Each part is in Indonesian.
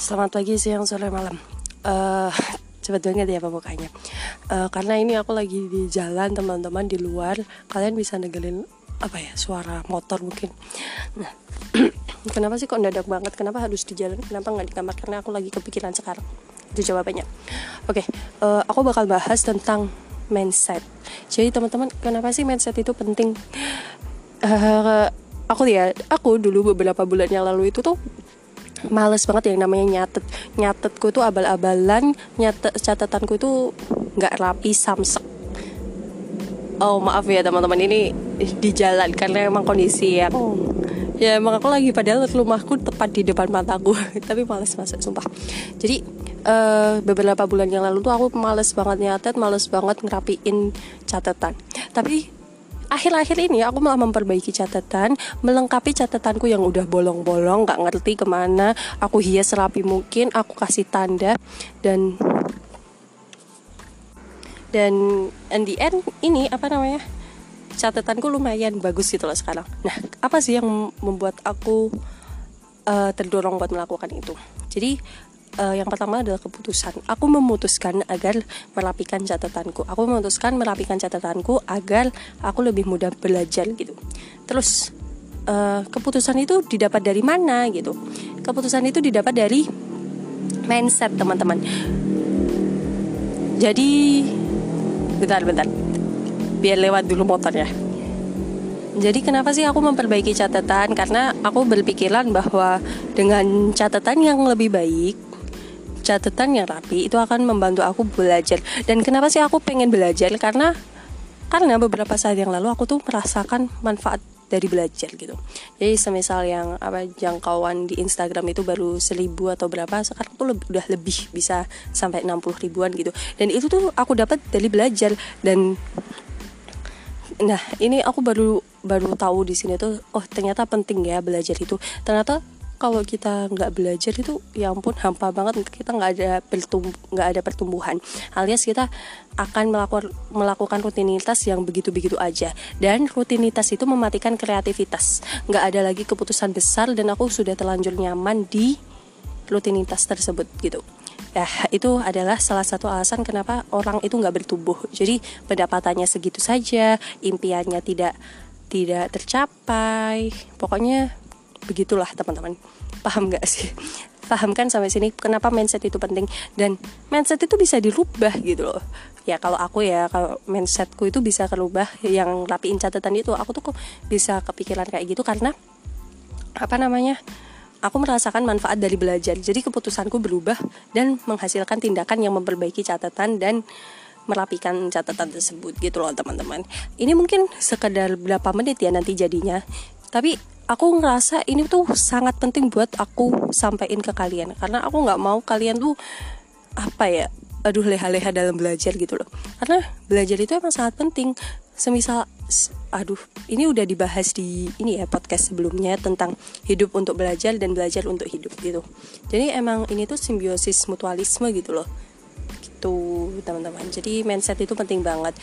Selamat pagi, siang, sore, malam. Uh, cepet banget ya pembukanya. Uh, karena ini aku lagi di jalan teman-teman di luar. Kalian bisa negelin apa ya suara motor mungkin. Nah, kenapa sih kok dadak banget? Kenapa harus di jalan? Kenapa nggak di kamar? Karena aku lagi kepikiran sekarang. Itu jawabannya. Oke, okay, uh, aku bakal bahas tentang mindset. Jadi teman-teman, kenapa sih mindset itu penting? Uh, aku ya, aku dulu beberapa bulan yang lalu itu tuh males banget yang namanya nyatet nyatetku itu abal-abalan nyatet catatanku itu nggak rapi samsek oh maaf ya teman-teman ini di jalan karena emang kondisi yang oh. ya emang aku lagi padahal rumahku tepat di depan mataku tapi males masuk sumpah jadi uh, beberapa bulan yang lalu tuh aku males banget nyatet males banget ngerapiin catatan tapi akhir-akhir ini aku malah memperbaiki catatan melengkapi catatanku yang udah bolong-bolong gak ngerti ke mana. Aku hias rapi mungkin aku kasih tanda dan dan in the end ini apa namanya catatanku lumayan bagus gitu loh sekarang. Nah apa sih yang membuat aku uh, terdorong buat melakukan itu? Jadi uh, yang pertama adalah keputusan. Aku memutuskan agar merapikan catatanku. Aku memutuskan merapikan catatanku agar aku lebih mudah belajar gitu. Terus uh, keputusan itu didapat dari mana gitu? Keputusan itu didapat dari mindset teman-teman. Jadi bentar-bentar biar lewat dulu motornya. Jadi kenapa sih aku memperbaiki catatan? Karena aku berpikiran bahwa dengan catatan yang lebih baik, catatan yang rapi itu akan membantu aku belajar. Dan kenapa sih aku pengen belajar? Karena karena beberapa saat yang lalu aku tuh merasakan manfaat dari belajar gitu. Jadi semisal yang apa jangkauan di Instagram itu baru seribu atau berapa sekarang tuh lebih, udah lebih bisa sampai 60 ribuan gitu. Dan itu tuh aku dapat dari belajar. Dan nah ini aku baru baru tahu di sini tuh oh ternyata penting ya belajar itu. Ternyata kalau kita nggak belajar itu ya ampun hampa banget. Kita nggak ada nggak ada pertumbuhan. Alias kita akan melakukan melakukan rutinitas yang begitu-begitu aja. Dan rutinitas itu mematikan kreativitas. Nggak ada lagi keputusan besar dan aku sudah terlanjur nyaman di rutinitas tersebut gitu. Ya, itu adalah salah satu alasan kenapa orang itu nggak bertumbuh. Jadi pendapatannya segitu saja, impiannya tidak tidak tercapai. Pokoknya begitulah teman-teman. Paham gak sih? Paham kan sampai sini? Kenapa mindset itu penting? Dan mindset itu bisa dirubah gitu loh. Ya kalau aku ya kalau mindsetku itu bisa kerubah yang rapiin catatan itu aku tuh kok bisa kepikiran kayak gitu karena apa namanya aku merasakan manfaat dari belajar. Jadi keputusanku berubah dan menghasilkan tindakan yang memperbaiki catatan dan merapikan catatan tersebut gitu loh teman-teman. Ini mungkin sekedar berapa menit ya nanti jadinya tapi aku ngerasa ini tuh sangat penting buat aku sampaikan ke kalian. Karena aku nggak mau kalian tuh apa ya aduh leha-leha dalam belajar gitu loh. Karena belajar itu emang sangat penting. Semisal aduh ini udah dibahas di ini ya podcast sebelumnya tentang hidup untuk belajar dan belajar untuk hidup gitu. Jadi emang ini tuh simbiosis mutualisme gitu loh. Gitu teman-teman. Jadi mindset itu penting banget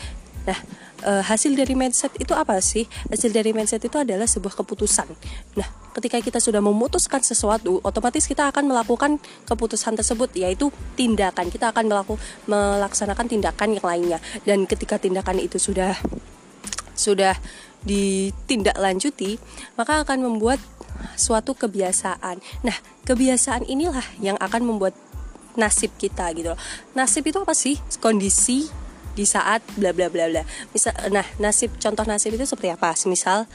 Nah, e, hasil dari mindset itu apa sih? Hasil dari mindset itu adalah sebuah keputusan. Nah, ketika kita sudah memutuskan sesuatu, otomatis kita akan melakukan keputusan tersebut, yaitu tindakan. Kita akan melaku, melaksanakan tindakan yang lainnya. Dan ketika tindakan itu sudah sudah ditindaklanjuti, maka akan membuat suatu kebiasaan. Nah, kebiasaan inilah yang akan membuat nasib kita gitu loh. Nasib itu apa sih? Kondisi di saat bla bla bla bla. Misal nah, nasib contoh nasib itu seperti apa? Misal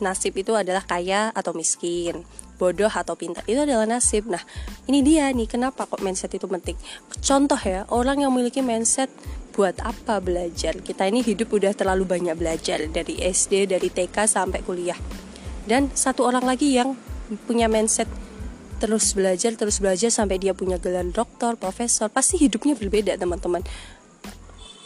nasib itu adalah kaya atau miskin, bodoh atau pintar. Itu adalah nasib. Nah, ini dia nih kenapa kok mindset itu penting. Contoh ya, orang yang memiliki mindset buat apa belajar? Kita ini hidup udah terlalu banyak belajar dari SD, dari TK sampai kuliah. Dan satu orang lagi yang punya mindset terus belajar terus belajar sampai dia punya gelar doktor, profesor, pasti hidupnya berbeda teman-teman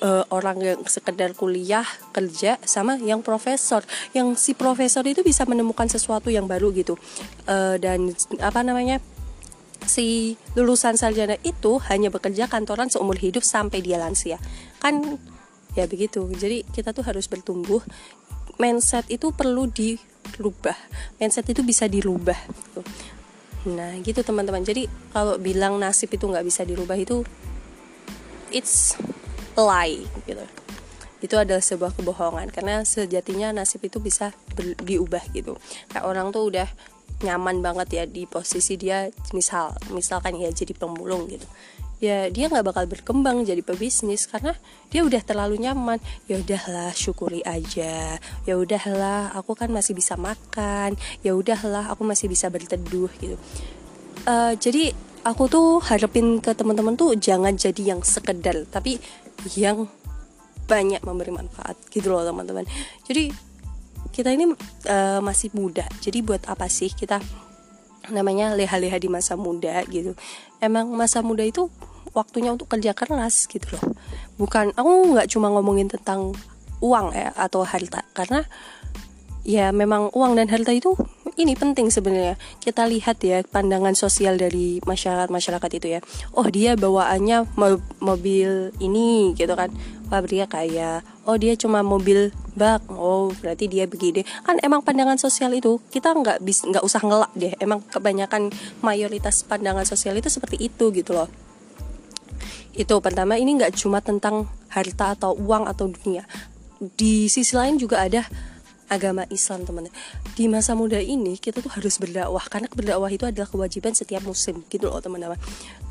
uh, orang yang sekedar kuliah kerja sama yang profesor. Yang si profesor itu bisa menemukan sesuatu yang baru gitu. Uh, dan apa namanya si lulusan sarjana itu hanya bekerja kantoran seumur hidup sampai dia lansia. Kan ya begitu. Jadi kita tuh harus bertumbuh. Mindset itu perlu dirubah. Mindset itu bisa dirubah. Gitu. nah gitu teman-teman. Jadi kalau bilang nasib itu nggak bisa dirubah itu it's lie gitu. Itu adalah sebuah kebohongan karena sejatinya nasib itu bisa diubah gitu. Kayak orang tuh udah nyaman banget ya di posisi dia misal misalkan ya jadi pemulung gitu. Ya dia nggak bakal berkembang jadi pebisnis karena dia udah terlalu nyaman. Ya udahlah syukuri aja. Ya udahlah aku kan masih bisa makan. Ya udahlah aku masih bisa berteduh gitu. Uh, jadi aku tuh harapin ke teman-teman tuh jangan jadi yang sekedar tapi yang banyak memberi manfaat gitu loh teman-teman. Jadi kita ini uh, masih muda. Jadi buat apa sih kita namanya leha-leha di masa muda gitu? Emang masa muda itu waktunya untuk kerja keras gitu loh. Bukan aku nggak cuma ngomongin tentang uang ya atau harta. Karena ya memang uang dan harta itu ini penting sebenarnya. Kita lihat ya pandangan sosial dari masyarakat masyarakat itu ya. Oh dia bawaannya mobil ini gitu kan. Dia kaya. Oh dia cuma mobil bak. Oh berarti dia begini. Kan emang pandangan sosial itu kita nggak bisa nggak usah ngelak deh. Emang kebanyakan mayoritas pandangan sosial itu seperti itu gitu loh. Itu pertama ini nggak cuma tentang harta atau uang atau dunia. Di sisi lain juga ada agama Islam teman di masa muda ini kita tuh harus berdakwah. Karena berdakwah itu adalah kewajiban setiap musim gitu loh teman-teman.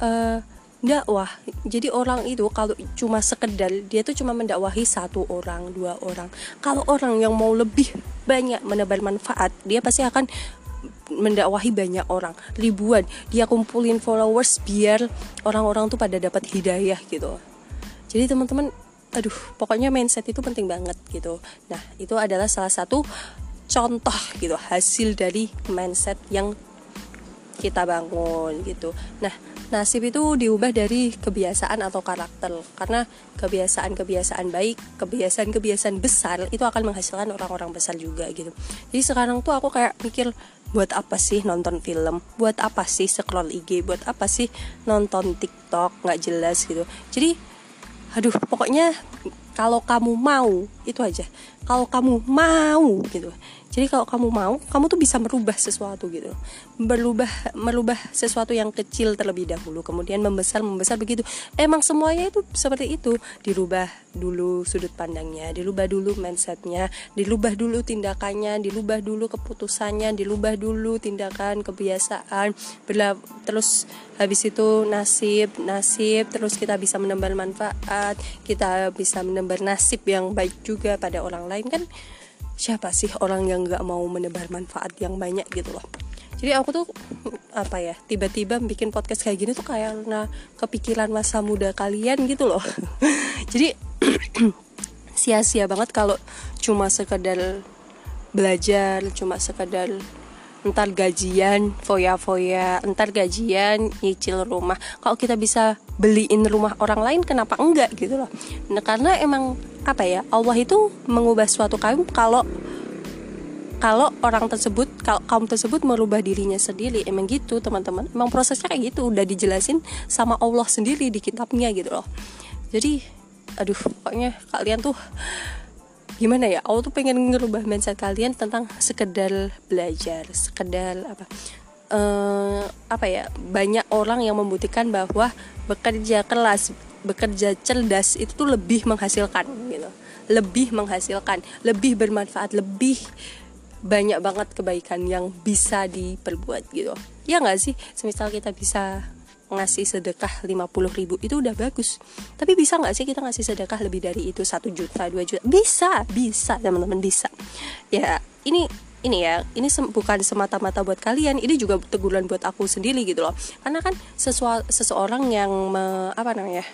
Uh, dakwah. Jadi orang itu kalau cuma sekedar dia tuh cuma mendakwahi satu orang dua orang. Kalau orang yang mau lebih banyak menebar manfaat dia pasti akan mendakwahi banyak orang. Ribuan. Dia kumpulin followers biar orang-orang tuh pada dapat hidayah gitu. Jadi teman-teman aduh pokoknya mindset itu penting banget gitu. Nah itu adalah salah satu contoh gitu hasil dari mindset yang kita bangun gitu. Nah nasib itu diubah dari kebiasaan atau karakter. Karena kebiasaan-kebiasaan baik kebiasaan-kebiasaan besar itu akan menghasilkan orang-orang besar juga gitu. Jadi sekarang tuh aku kayak mikir buat apa sih nonton film? Buat apa sih scroll IG buat apa sih nonton TikTok? Nggak jelas gitu. Jadi aduh pokoknya kalau kamu mau itu aja. Kalau kamu mau gitu jadi kalau kamu mau kamu tuh bisa merubah sesuatu gitu. Berubah merubah sesuatu yang kecil terlebih dahulu kemudian membesar membesar begitu. Emang semuanya itu seperti itu. Dirubah dulu sudut pandangnya dirubah dulu mindsetnya dirubah dulu tindakannya dirubah dulu keputusannya dirubah dulu tindakan kebiasaan. Berla terus habis itu nasib nasib terus kita bisa menebar manfaat kita bisa menebar nasib yang baik juga pada orang lain kan siapa sih orang yang nggak mau menebar manfaat yang banyak gitu loh? Jadi aku tuh apa ya tiba-tiba bikin podcast kayak gini tuh karena kepikiran masa muda kalian gitu loh. Jadi sia-sia banget kalau cuma sekedar belajar cuma sekedar entar gajian foya-foya entar gajian nyicil rumah. Kalau kita bisa beliin rumah orang lain kenapa enggak gitu loh? Nah karena emang apa ya Allah itu mengubah suatu kaum kalau kalau orang tersebut kalau kaum tersebut merubah dirinya sendiri. Emang gitu teman-teman. Emang prosesnya kayak gitu udah dijelasin sama Allah sendiri di kitabnya gitu loh. Jadi aduh pokoknya kalian tuh gimana ya Allah tuh pengen ngerubah mindset kalian tentang sekedar belajar sekedar apa uh, apa ya banyak orang yang membuktikan bahwa bekerja kelas bekerja cerdas itu tuh lebih menghasilkan gitu. Lebih menghasilkan lebih bermanfaat lebih banyak banget kebaikan yang bisa diperbuat gitu. Ya nggak sih? Semisal kita bisa ngasih sedekah 50 ribu itu udah bagus. Tapi bisa nggak sih kita ngasih sedekah lebih dari itu satu juta dua juta? Bisa bisa teman-teman bisa. Ya ini ini ya ini sem bukan semata-mata buat kalian ini juga teguran buat aku sendiri gitu loh. Karena kan sesuatu seseorang yang apa namanya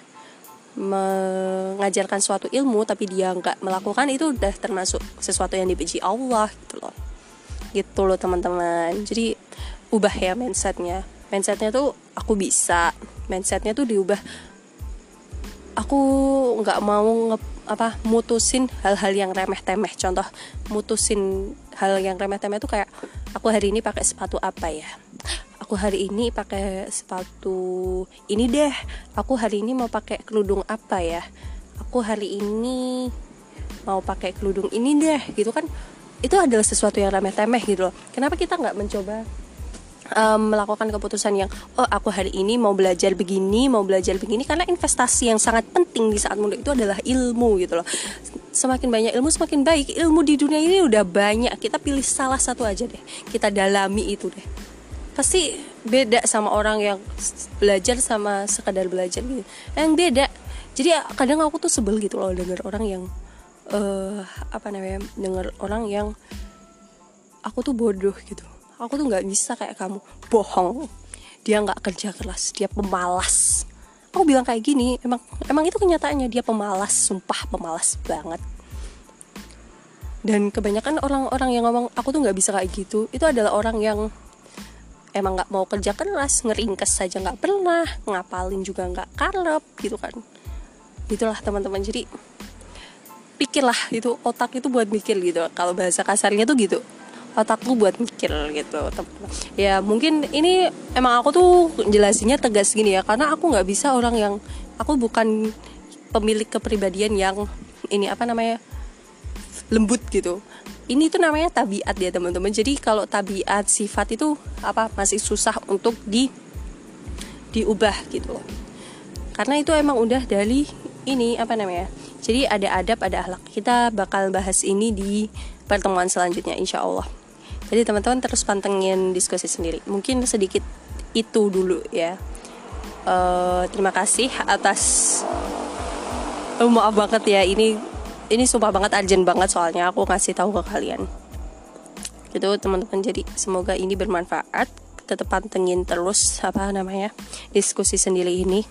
mengajarkan suatu ilmu tapi dia nggak melakukan itu udah termasuk sesuatu yang dibenci Allah gitu loh. Gitu loh teman-teman. Jadi ubah ya mindsetnya. Mindsetnya tuh aku bisa. Mindsetnya tuh diubah. Aku nggak mau nge, apa mutusin hal-hal yang remeh temeh contoh mutusin hal yang remeh temeh tuh kayak aku hari ini pakai sepatu apa ya aku hari ini pakai sepatu ini deh. Aku hari ini mau pakai kerudung apa ya? Aku hari ini mau pakai kerudung ini deh gitu kan? Itu adalah sesuatu yang remeh temeh gitu loh. Kenapa kita nggak mencoba um, melakukan keputusan yang oh aku hari ini mau belajar begini mau belajar begini karena investasi yang sangat penting di saat muda itu adalah ilmu gitu loh. Semakin banyak ilmu semakin baik. Ilmu di dunia ini udah banyak. Kita pilih salah satu aja deh. Kita dalami itu deh pasti beda sama orang yang belajar sama sekadar belajar gitu. Yang beda. Jadi kadang aku tuh sebel gitu loh denger orang yang uh, apa namanya denger orang yang aku tuh bodoh gitu. Aku tuh nggak bisa kayak kamu. Bohong. Dia nggak kerja keras. Dia pemalas. Aku bilang kayak gini emang emang itu kenyataannya. Dia pemalas. Sumpah pemalas banget. Dan kebanyakan orang-orang yang ngomong aku tuh nggak bisa kayak gitu itu adalah orang yang emang nggak mau kerja keras ngeringkes saja nggak pernah ngapalin juga nggak karep gitu kan. Itulah teman-teman. Jadi pikirlah itu otak itu buat mikir gitu. Kalau bahasa kasarnya tuh gitu otakku buat mikir gitu ya mungkin ini emang aku tuh jelasinnya tegas gini ya karena aku nggak bisa orang yang aku bukan pemilik kepribadian yang ini apa namanya lembut gitu. Ini tuh namanya tabiat ya teman-teman. Jadi kalau tabiat sifat itu apa masih susah untuk di diubah gitu. Loh karena itu emang udah dari ini apa namanya jadi ada adab ada akhlak. Kita bakal bahas ini di pertemuan selanjutnya insya Allah. Jadi teman-teman terus pantengin diskusi sendiri. Mungkin sedikit itu dulu ya. Uh, terima kasih atas oh, maaf banget ya ini ini sumpah banget urgent banget soalnya aku ngasih tahu ke kalian. Gitu teman-teman. Jadi semoga ini bermanfaat. Tetap pantengin terus apa namanya diskusi sendiri ini.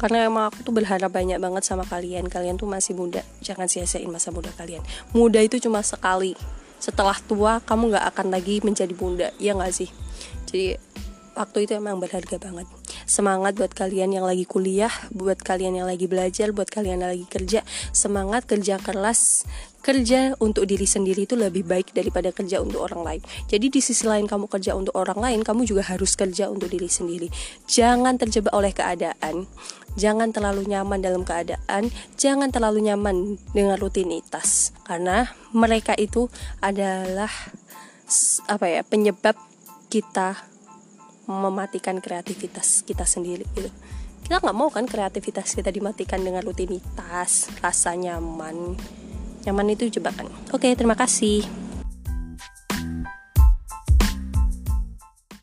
Karena emang aku tuh berharap banyak banget sama kalian. Kalian tuh masih muda. Jangan sia-siain masa muda kalian. Muda itu cuma sekali. Setelah tua kamu nggak akan lagi menjadi muda. Ya nggak sih? Jadi waktu itu emang berharga banget semangat buat kalian yang lagi kuliah buat kalian yang lagi belajar buat kalian yang lagi kerja semangat kerja keras kerja untuk diri sendiri itu lebih baik daripada kerja untuk orang lain. Jadi di sisi lain kamu kerja untuk orang lain, kamu juga harus kerja untuk diri sendiri. Jangan terjebak oleh keadaan. Jangan terlalu nyaman dalam keadaan, jangan terlalu nyaman dengan rutinitas karena mereka itu adalah apa ya, penyebab kita mematikan kreativitas kita sendiri gitu. Kita nggak mau kan kreativitas kita dimatikan dengan rutinitas rasa nyaman. Nyaman itu jebakan oke terima kasih